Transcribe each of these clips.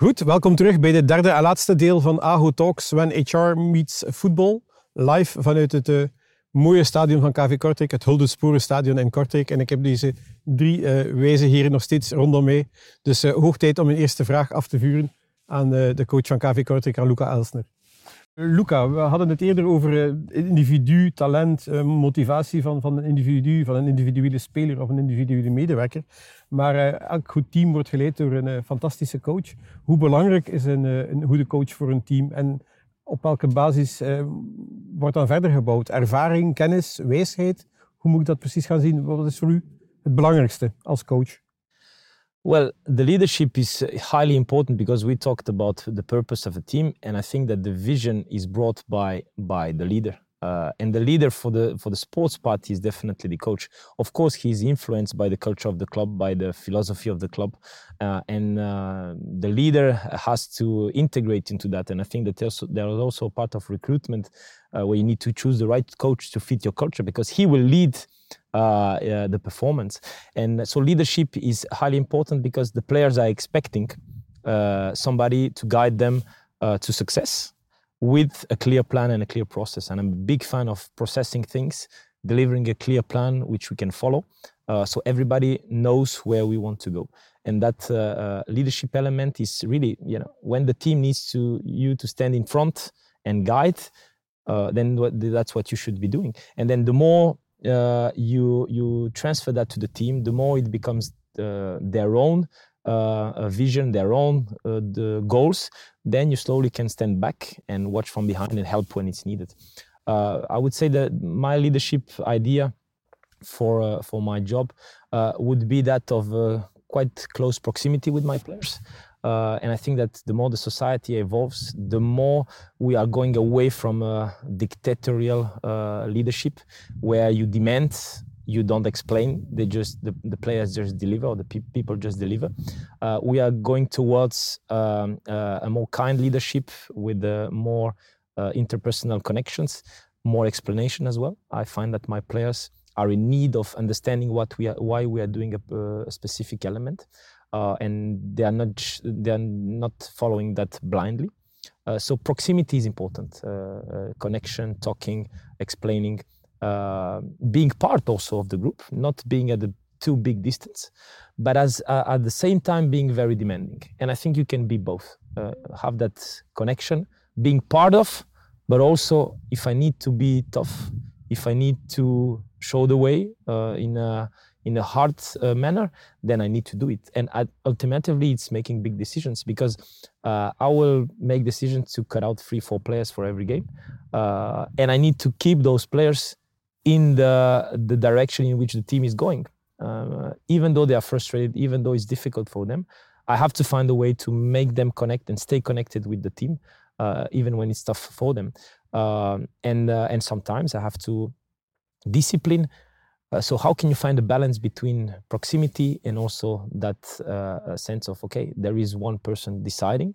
Goed, welkom terug bij de derde en laatste deel van AHO Talks When HR Meets Football. Live vanuit het uh, mooie stadion van KV Kortrijk, het Hulde Stadion in Kortrijk. En ik heb deze drie uh, heren nog steeds rondom mij. Dus uh, hoog tijd om een eerste vraag af te vuren aan de coach van KV Kortrijk, aan Luca Elsner. Luca, we hadden het eerder over individu, talent, motivatie van, van een individu, van een individuele speler of een individuele medewerker. Maar uh, elk goed team wordt geleid door een fantastische coach. Hoe belangrijk is een, een, goede coach voor een team? En op welke basis wordt dan verder gebouwd? Ervaring, kennis, wijsheid? Hoe moet ik dat precies gaan zien? Wat is voor u het belangrijkste als coach? Well, the leadership is uh, highly important because we talked about the purpose of a team, and I think that the vision is brought by by the leader. Uh, and the leader for the for the sports part is definitely the coach. Of course, he's influenced by the culture of the club, by the philosophy of the club, uh, and uh, the leader has to integrate into that. And I think that there's, there is also part of recruitment uh, where you need to choose the right coach to fit your culture because he will lead. Uh, uh, the performance and so leadership is highly important because the players are expecting somebody to guide them to success with a clear plan and a clear process. And I'm a big fan of processing things, delivering a clear plan which we can follow. Uh, so everybody knows where we want to go. And that uh, uh, leadership element is really, you know, when the team needs to you to stand in front and guide, uh, then that's what you should be doing. And then the more uh, you you transfer that to the team, the more it becomes uh, their own vision, their own uh, the goals, then you slowly can stand back and watch from behind and help when it's needed. Uh, I would say that my leadership idea for uh, for my job uh, would be that of uh, quite close proximity with my players. and I think that the more the society evolves, the more we are going away from a dictatorial leadership, where you demand you don't explain they just the, the players just deliver or the pe- people just deliver. Uh, we are going towards um, uh, a more kind leadership with uh, more uh, interpersonal connections more explanation as well. I find that my players are in need of understanding what we are why we are doing a, a specific element uh, and they are not they are not following that blindly. So proximity is important connection talking explaining being part also of the group, not being at a too big distance, but as uh, at the same time being very demanding. And I think you can be both, uh, have that connection, being part of, but also if I need to be tough, if I need to show the way uh, in a in a hard uh, manner, then I need to do it. And ultimately, it's making big decisions because uh, I will make decisions to cut out three, four players for every game, and I need to keep those players in the the direction in which the team is going. Uh, even though they are frustrated, even though it's difficult for them, I have to find a way to make them connect and stay connected with the team, uh, even when it's tough for them. Um, and uh, and sometimes I have to discipline. Uh, so how can you find a balance between proximity and also that uh, sense of okay, there is one person deciding,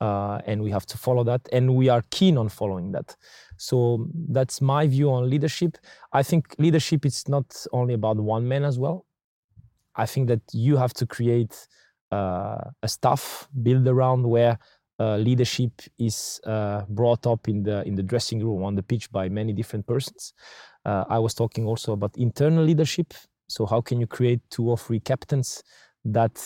uh, and we have to follow that, and we are keen on following that. So that's my view on leadership. I think leadership is not only about one man as well. I think that you have to create uh, a staff build around where uh, leadership is uh, brought up in the in the dressing room on the pitch by many different persons. Uh, I was talking also about internal leadership. So how can you create two or three captains that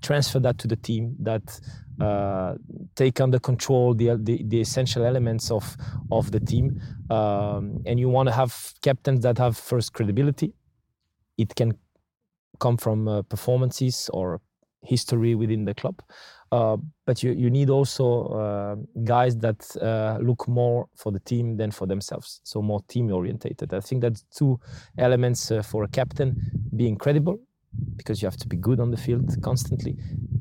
transfer that to the team, that uh, take under control the, the, the essential elements of of the team, um, and you want to have captains that have first credibility. It can come from uh, performances or history within the club, uh, but you you need also uh, guys that look more for the team than for themselves, so more team orientated. I think that's two elements for a captain: being credible because you have to be good on the field constantly.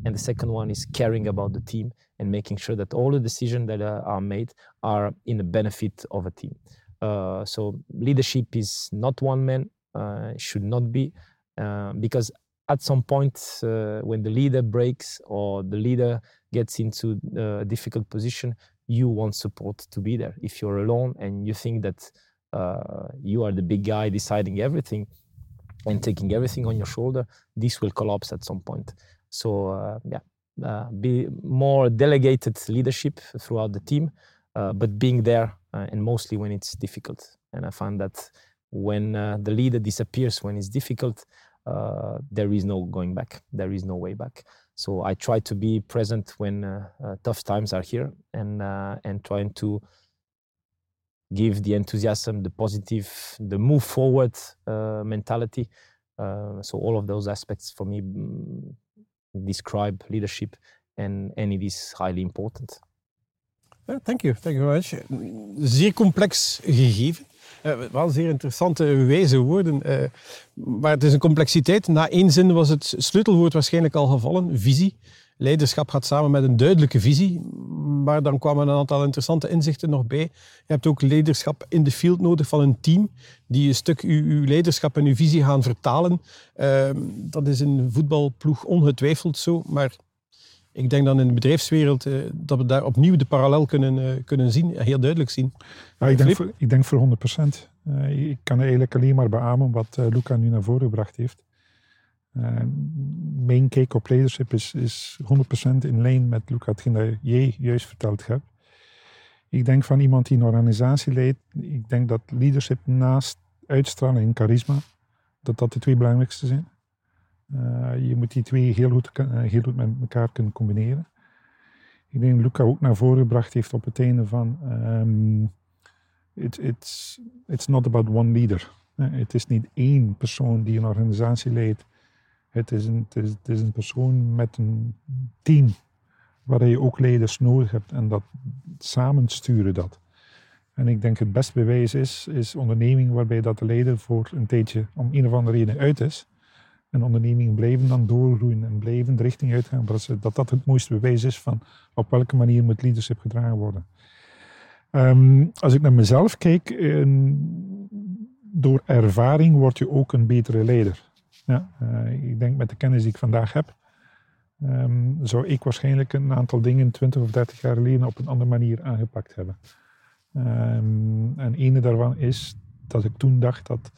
And the second one is caring about the team and making sure that all the decisions that uh, are made are in the benefit of a team. Uh, so leadership is not one man, uh, should not be, uh, because at some point uh, when the leader breaks or the leader gets into a difficult position, you want support to be there. If you're alone and you think that uh, you are the big guy deciding everything, and taking everything on your shoulder, this will collapse at some point. So uh, yeah, uh, be more delegated leadership throughout the team, uh, but being there uh, and mostly when it's difficult. And I find that when uh, the leader disappears when it's difficult, uh, there is no going back. There is no way back. So I try to be present when tough times are here and and trying to give the enthusiasm, the positive, the move forward mentality. so all of those aspects for me mm, describe leadership and, and it is highly important. Yeah, thank you, thank you very much. Zeer complex gegeven. Uh, wel zeer interessante wijze woorden. Uh, maar het is een complexiteit. Na één zin was het sleutelwoord waarschijnlijk al gevallen. Visie. Leiderschap gaat samen met een duidelijke visie. Maar dan kwamen een aantal interessante inzichten nog bij. Je hebt ook leiderschap in de field nodig van een team. Die een stuk uw, uw leiderschap en uw visie gaan vertalen. Uh, dat is in een voetbalploeg ongetwijfeld zo. Maar ik denk dan in de bedrijfswereld uh, dat we daar opnieuw de parallel kunnen, uh, kunnen zien, heel duidelijk zien. Ja, ik, denk voor, ik denk voor 100 procent. Uh, ik kan eigenlijk alleen maar beamen wat Luca nu naar voren gebracht heeft. Mijn kijk op leadership is, is 100% in lijn met Luca, hetgeen dat jij juist verteld hebt. Ik denk van iemand die een organisatie leidt, ik denk dat leadership naast uitstraling en charisma, dat dat de twee belangrijkste zijn. Uh, je moet die twee heel goed, uh, heel goed met elkaar kunnen combineren. Ik denk dat Luca ook naar voren gebracht heeft op het einde van um, it, it's, it's not about one leader. Het is niet één persoon die een organisatie leidt. Het is een, het is, een persoon met een team waar je ook leiders nodig hebt en dat samen sturen dat. En ik denk het beste bewijs is, is onderneming waarbij dat de leider voor een tijdje om een of andere reden uit is. En ondernemingen blijven dan doorgroeien en blijven de richting uitgaan. Dat dat het mooiste bewijs is van op welke manier moet leadership gedragen worden. Um, als ik naar mezelf kijk, door ervaring word je ook een betere leider. Ja, uh, ik denk met de kennis die ik vandaag heb, um, zou ik waarschijnlijk een aantal dingen 20 of 30 jaar geleden op een andere manier aangepakt hebben. Um, en ene daarvan is dat ik toen dacht dat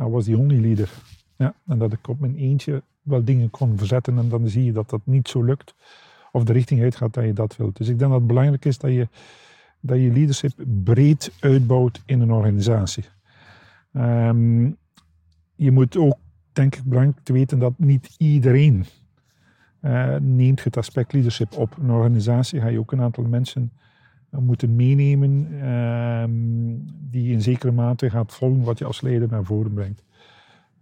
I was the only leader. Ja, en dat ik op mijn eentje wel dingen kon verzetten en dan zie je dat dat niet zo lukt of de richting uitgaat dat je dat wilt. Dus ik denk dat het belangrijk is dat je, dat je leadership breed uitbouwt in een organisatie. Um, je moet ook, denk ik, belangrijk te weten dat niet iedereen uh, neemt het aspect leadership op. Een organisatie ga je ook een aantal mensen uh, moeten meenemen uh, die in zekere mate gaat volgen wat je als leider naar voren brengt.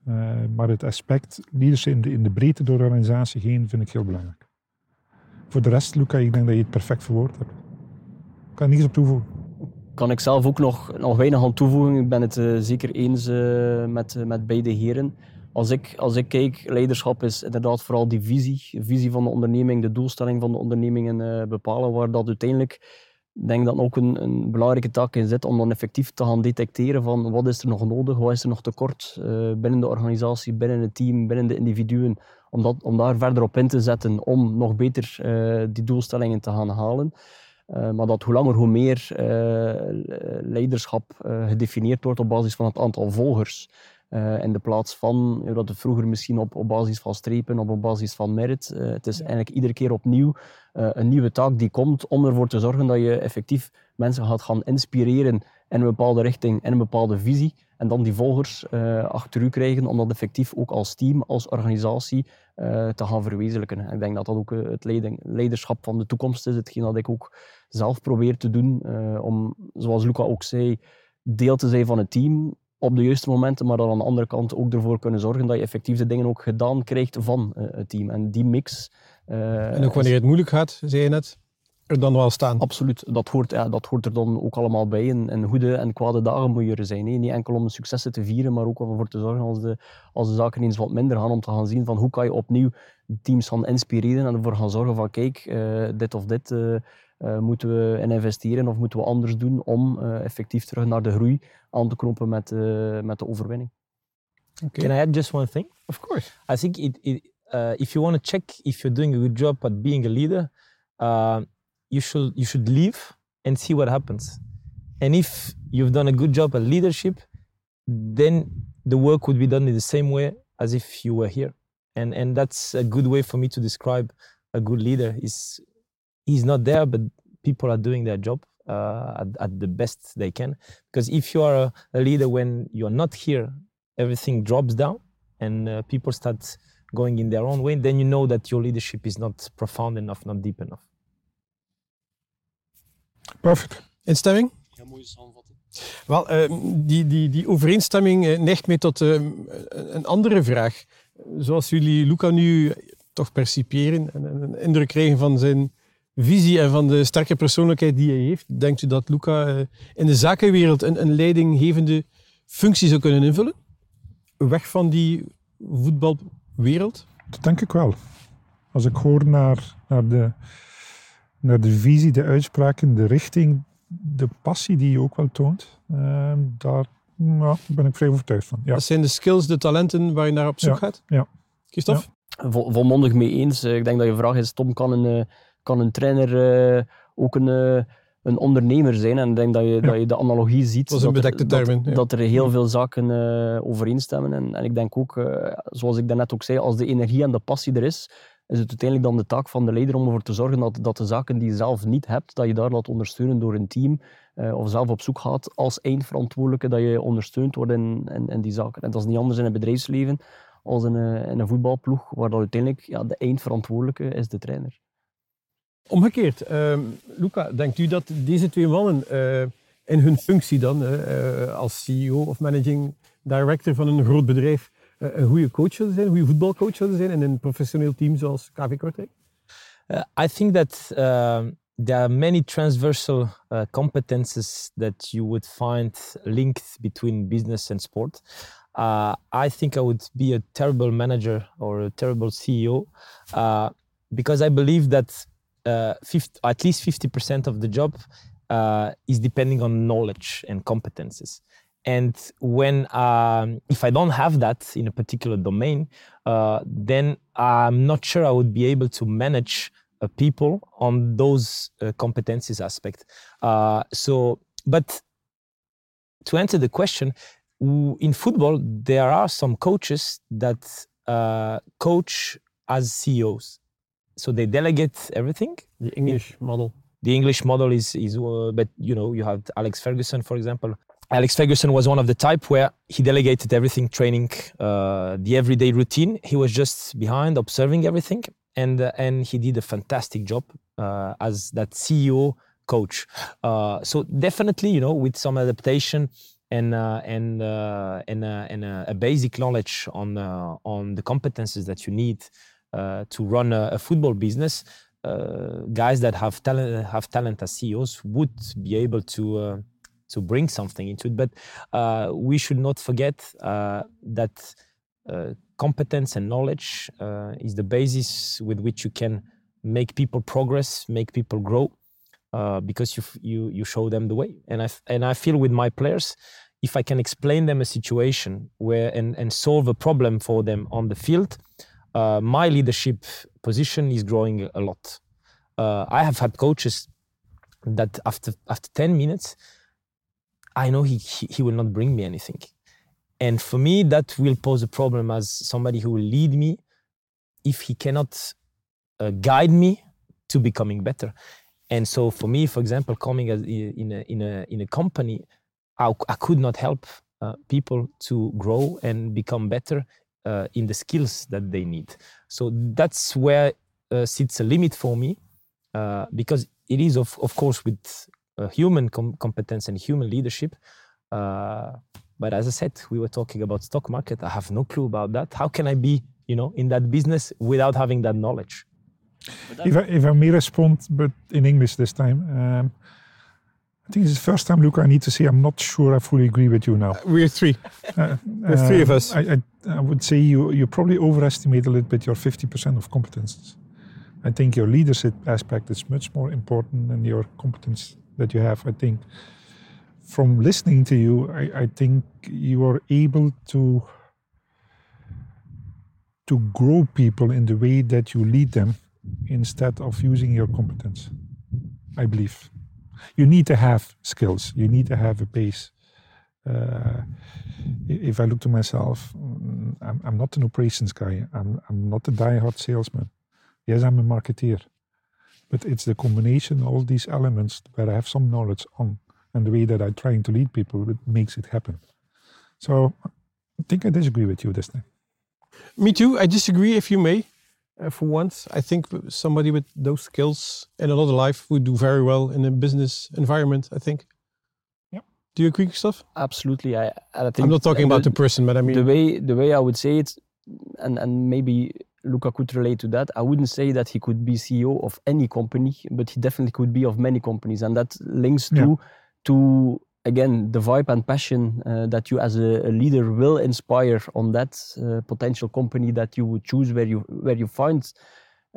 Uh, maar het aspect leadership in de, in breedte door de organisatie heen vind ik heel belangrijk. Voor de rest, Luca, ik denk dat je het perfect verwoord hebt. Ik kan niets op toevoegen. Kan ik zelf ook nog, nog weinig aan toevoegen. Ik ben het zeker eens met, met beide heren. Als ik, als ik kijk, leiderschap is inderdaad vooral die visie. Visie van de onderneming, de doelstelling van de onderneming en bepalen waar dat uiteindelijk denk dat ook een, een, belangrijke taak in zit om dan effectief te gaan detecteren van wat is er nog nodig, wat is er nog tekort uh, binnen de organisatie, binnen het team, binnen de individuen, om, dat, om daar verder op in te zetten om nog beter uh, die doelstellingen te gaan halen. Maar dat hoe langer hoe meer leiderschap gedefinieerd wordt op basis van het aantal volgers. Uh, in de plaats van dat het vroeger misschien op, op basis van strepen of op basis van merit. Uh, het is eigenlijk iedere keer opnieuw uh, een nieuwe taak die komt om ervoor te zorgen dat je effectief mensen gaat gaan inspireren in een bepaalde richting en een bepaalde visie. En dan die volgers achter u krijgen om dat effectief ook als team, als organisatie te gaan verwezenlijken. Ik denk dat dat ook het leiderschap van de toekomst is. Hetgeen dat ik ook zelf probeer te doen om, zoals Luca ook zei, deel te zijn van het team op de juiste momenten, maar dan aan de andere kant ook ervoor kunnen zorgen dat je effectief de dingen ook gedaan krijgt van uh, het team. En die mix... Uh, en ook wanneer het moeilijk gaat, zei je net, er dan wel staan. Absoluut, dat hoort, ja, dat hoort er dan ook allemaal bij. En, en goede en kwade dagen moet je er zijn. Hè. Niet enkel om de successen te vieren, maar ook om ervoor te zorgen als de, als de zaken eens wat minder gaan, om te gaan zien van hoe kan je opnieuw teams gaan inspireren en ervoor gaan zorgen van kijk, uh, dit of dit uh, moeten we in investeren of moeten we anders doen om uh, effectief terug naar de groei aan te knopen met, uh, met de overwinning. Okay. Can I add just one thing? Of course. I think it, it, if you want to check if you're doing a good job at being a leader, you should you should leave and see what happens. And if you've done a good job at leadership, then the work would be done in the same way as if you were here. And and that's a good way for me to describe a good leader is he's not there, but people are doing their job uh, at, at, the best they can. Because if you are a, a, leader when you're not here, everything drops down and uh, people start going in their own way, then you know that your leadership is not profound enough, not deep enough. Perfect. Instemming? Ja, mooie samenvatting. Wel, uh, die, die, die overeenstemming uh, neigt mij tot uh, een andere vraag. Zoals jullie Luca nu toch percipiëren en een indruk krijgen van zijn visie en van de sterke persoonlijkheid die hij heeft, denkt u dat Luca in de zakenwereld een, een leidinggevende functie zou kunnen invullen? Weg van die voetbalwereld? Dat denk ik wel. Als ik hoor naar, naar, de, naar de visie, de uitspraken, de richting, de passie die je ook wel toont, uh, daar nou, ben ik vrij overtuigd van. Ja. Dat zijn de skills, de talenten waar je naar op zoek ja. gaat? Ja. Christophe? Ja. Vol, volmondig mee eens. Ik denk dat je vraag is, Tom, kan een, kan een trainer uh, ook een, een ondernemer zijn? En ik denk dat je, dat je de analogie ziet. Dat, dat, er, termen, dat, dat, er heel veel zaken uh, overeenstemmen. En, en ik denk ook, zoals ik daarnet ook zei, als de energie en de passie er is, is het uiteindelijk dan de taak van de leider om ervoor te zorgen dat, dat de zaken die je zelf niet hebt, dat je daar laat ondersteunen door een team uh, of zelf op zoek gaat als eindverantwoordelijke, dat je ondersteund wordt in, in, die zaken. En dat is niet anders in het bedrijfsleven als in een, een voetbalploeg, waar dat uiteindelijk ja, de eindverantwoordelijke is de trainer. Omgekeerd, uh, Luca, denkt u dat deze twee mannen uh, in hun functie dan, uh, als CEO of managing director van een groot bedrijf, een goede coach zouden zijn, een goede voetbalcoach zouden zijn in een professioneel team zoals KV Kortrijk? Uh, I think that uh, there are many transversal uh, competences that you would find linked between business and sport. I think I would be a terrible manager or a terrible CEO because I believe that 50, at least 50% of the job is depending on knowledge and competences. And when, um, if I don't have that in a particular domain, uh, then I'm not sure I would be able to manage uh, people on those uh, competencies aspect. Uh, so, but to answer the question, in football, there are some coaches that uh, coach as CEOs. So they delegate everything. The English in, model. The English model is, is uh, but you know, you have Alex Ferguson, for example, Alex Ferguson was one of the type where he delegated everything, training, uh, the everyday routine. He was just behind, observing everything, and uh, and he did a fantastic job uh, as that CEO coach. Uh, so definitely, you know, with some adaptation and uh, and uh, and, and a basic knowledge on on the competences that you need to run a, a football business. guys that have talent have talent as CEOs would be able to to bring something into it. But uh, we should not forget uh, that uh, competence and knowledge uh, is the basis with which you can make people progress, make people grow, uh, because you you you show them the way. And I and I feel with my players, if I can explain them a situation where and and solve a problem for them on the field, uh, my leadership position is growing a lot. I have had coaches that after after 10 minutes I know he, he, he will not bring me anything. And for me, that will pose a problem as somebody who will lead me if he cannot uh, guide me to becoming better. And so for me, for example, coming as in a, in a, in a company, I, I could not help uh, people to grow and become better uh, in the skills that they need. So that's where uh, sits a limit for me uh, because it is, of, of course, with uh, human com competence and human leadership. Uh, but as I said, we were talking about stock market. I have no clue about that. How can I be, you know, in that business without having that knowledge? If I, if I may respond, but in English this time. Um, I think it's the first time, Luca, I need to say I'm not sure I fully agree with you now. Uh, we're three. Uh, There's three of us. I, I, I, would say you, you probably overestimate a little bit your 50% of competences. I think your leadership aspect is much more important than your competence that you have. I think from listening to you, I, I think you are able to to grow people in the way that you lead them instead of using your competence. I believe you need to have skills. You need to have a base. Uh, if I look to myself, mm, I'm, I'm, not an operations guy. I'm, I'm not a die-hard salesman. Yes, I'm a marketeer. But it's the combination of all these elements where I have some knowledge on and the way that I'm trying to lead people that makes it happen. So I think I disagree with you this time. Me too. I disagree, if you may. Uh, for once, I think somebody with those skills in another life would do very well in a business environment. I think. Yeah. Do you agree, Christophe? Absolutely. I, I think I'm not talking about the person, but I mean the way the way I would say it, and and maybe Luca could relate to that. I wouldn't say that he could be CEO of any company, but he definitely could be of many companies, and that links to Yeah. to again the vibe and passion uh, that you as a, a leader will inspire on that uh, potential company that you would choose where you where you find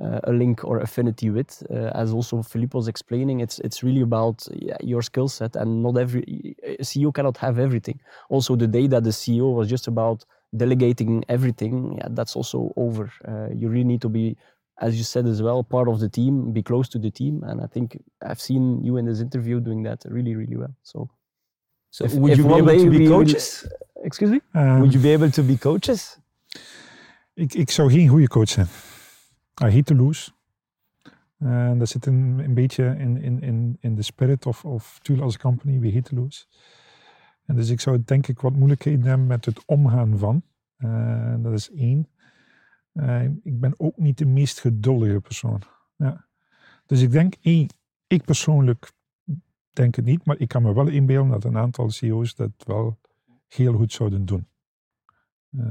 uh, a link or affinity with. Uh, as also Philippe was explaining, it's it's really about yeah, your skill set, and not every a CEO cannot have everything. Also, the day that the CEO was just about delegating everything, yeah, that's also over. Uh, you really need to be, as you said as well, part of the team, be close to the team, and I think I've seen you in this interview doing that really, really well. So, So If- would if you be able to be we will- coaches? excuse me. Um, Would you be able to be coaches? ik, ik zou geen goede coach zijn. I hate to lose. En dat zit een, een beetje in, in, in, in de spirit of, of Thule als company, we hate to lose. Dus ik zou denk ik wat moeilijkheden hebben met het omgaan van. Eh, dat is één. Eh, ik ben ook niet de meest geduldige persoon. Ja. Dus ik denk, één, ik persoonlijk denk het niet, maar ik kan me wel inbeelden dat een aantal CEO's dat wel heel goed zouden doen. Eh,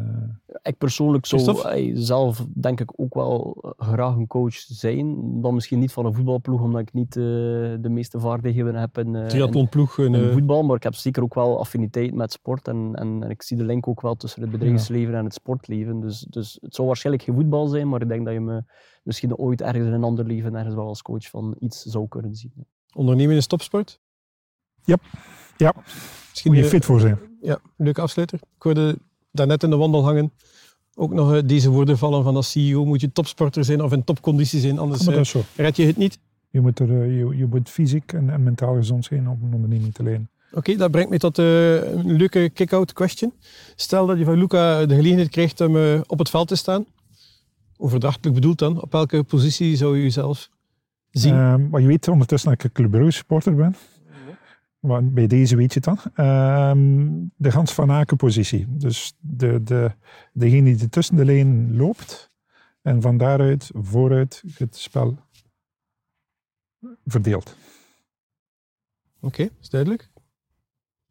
Ik persoonlijk zou zelf denk ik ook wel eh, graag een coach zijn. Dan misschien niet van een voetbalploeg, omdat ik niet eh, de meeste vaardigheden heb in, eh, in, triathlonploeg. een, in eh, voetbal. Maar ik heb zeker ook wel affiniteit met sport. En, en, en ik zie de link ook wel tussen het bedrijfsleven en het sportleven. Dus, dus het zou waarschijnlijk geen voetbal zijn, maar ik denk dat je me misschien ooit ergens in een ander leven ergens wel als coach van iets zou kunnen zien. ondernemen is topsport. Yep. Ja. Misschien moet je fit voor zijn. Ja, leuke afsluiter. Ik hoorde daarnet in de wandel hangen ook nog eh, deze woorden vallen van als CEO moet je topsporter zijn of in topconditie zijn, anders eh, red je het niet. Je moet, er, eh, je, je moet fysiek en, en mentaal gezond zijn om een onderneming te leiden. Oké, dat brengt me tot eh, een leuke kick-out question. Stel dat je van Luca de gelegenheid krijgt om op het veld te staan. Overdrachtelijk bedoeld dan, op welke positie zou je jezelf zien? Ehm, maar je weet ondertussen dat ik een Club Brugge supporter ben. Maar bij deze weet je het dan. Ehm, de Hans van Aken positie. Dus de, de, degene die tussen de lijnen loopt en van daaruit vooruit het spel verdeelt. Oké, is duidelijk.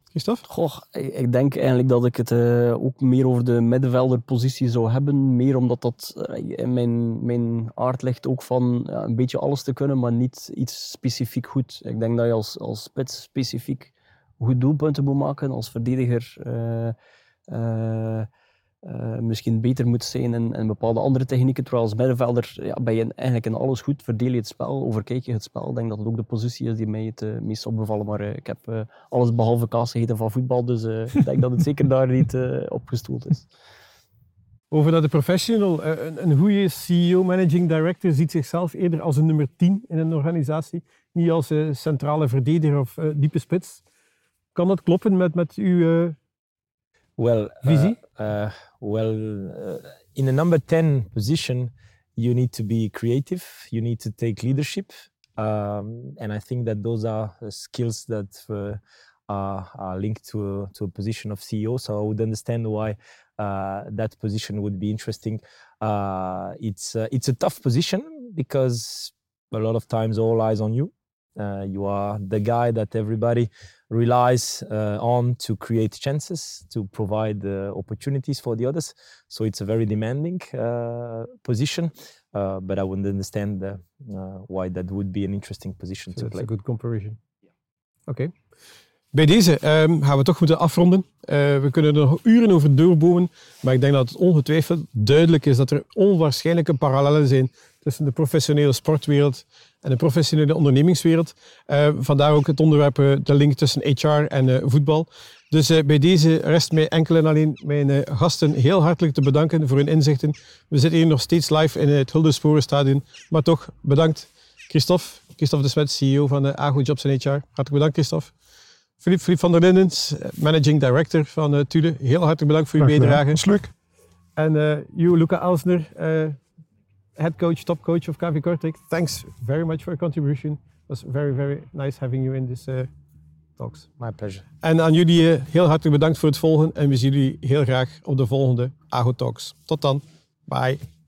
Christophe? Goh, ik denk eigenlijk dat ik het eh, ook meer over de middenvelderpositie zou hebben. Meer omdat dat eh, in mijn, mijn aard ligt ook van ja, een beetje alles te kunnen, maar niet iets specifiek goed. Ik denk dat je als, als spits specifiek goed doelpunten moet maken. Als verdediger eh, eh, misschien beter moet zijn in bepaalde andere technieken. Terwijl als middenvelder ja, ben je eigenlijk in alles goed. Verdeel je het spel, overkijk je het spel. Ik denk dat het ook de positie is die mij het eh, meest opbevallen. Maar eh, ik heb alles behalve kaas van voetbal. Dus ik denk dat het zeker daar niet eh, op gestoeld is. Over naar de professional. Een, een goede CEO, managing director, ziet zichzelf eerder als een nummer 10 in een organisatie. Niet als centrale verdediger of diepe spits. Kan dat kloppen met, met uw... Well, uh, uh, well, uh, in a number 10 position, you need to be creative, you need to take leadership. Um, and I think that those are uh, skills that uh, are, are linked to, to a position of CEO. So I would understand why uh, that position would be interesting. Uh, it's, uh, it's a tough position because a lot of times all eyes on you. Uh, you are the guy that everybody relies uh, on to create chances, to provide uh, opportunities for the others. So it's a very demanding position, but I wouldn't understand why that would be an interesting position to That's play. a good comparison. Oké. Bij deze ehm, gaan we toch moeten afronden. Eh, we kunnen er nog uren over doorbomen, maar ik denk dat het ongetwijfeld duidelijk is dat er onwaarschijnlijke parallellen zijn tussen de professionele sportwereld en de professionele ondernemingswereld. Eh, vandaar ook het onderwerp, eh, de link tussen HR en eh, voetbal. Dus bij deze rest mij enkel en alleen mijn gasten heel hartelijk te bedanken voor hun inzichten. We zitten hier nog steeds live in het Huldesporenstadion, maar toch bedankt Christophe, Christophe de Smet, CEO van de Ago Jobs en HR. Hartelijk bedankt, Christophe. Philippe, Philippe van der Lindens, Managing Director van uh, Tule. Heel hartelijk bedankt voor uw bijdrage. Leuk. En uh, you, Luca Elsner, uh, head coach, top coach of KV Kortrijk. Thanks very much for your contribution. It was very, very nice having you in this uh, talks. My pleasure. En aan jullie uh, heel hartelijk bedankt voor het volgen. En we zien jullie heel graag op de volgende AGO Talks. Tot dan. Bye.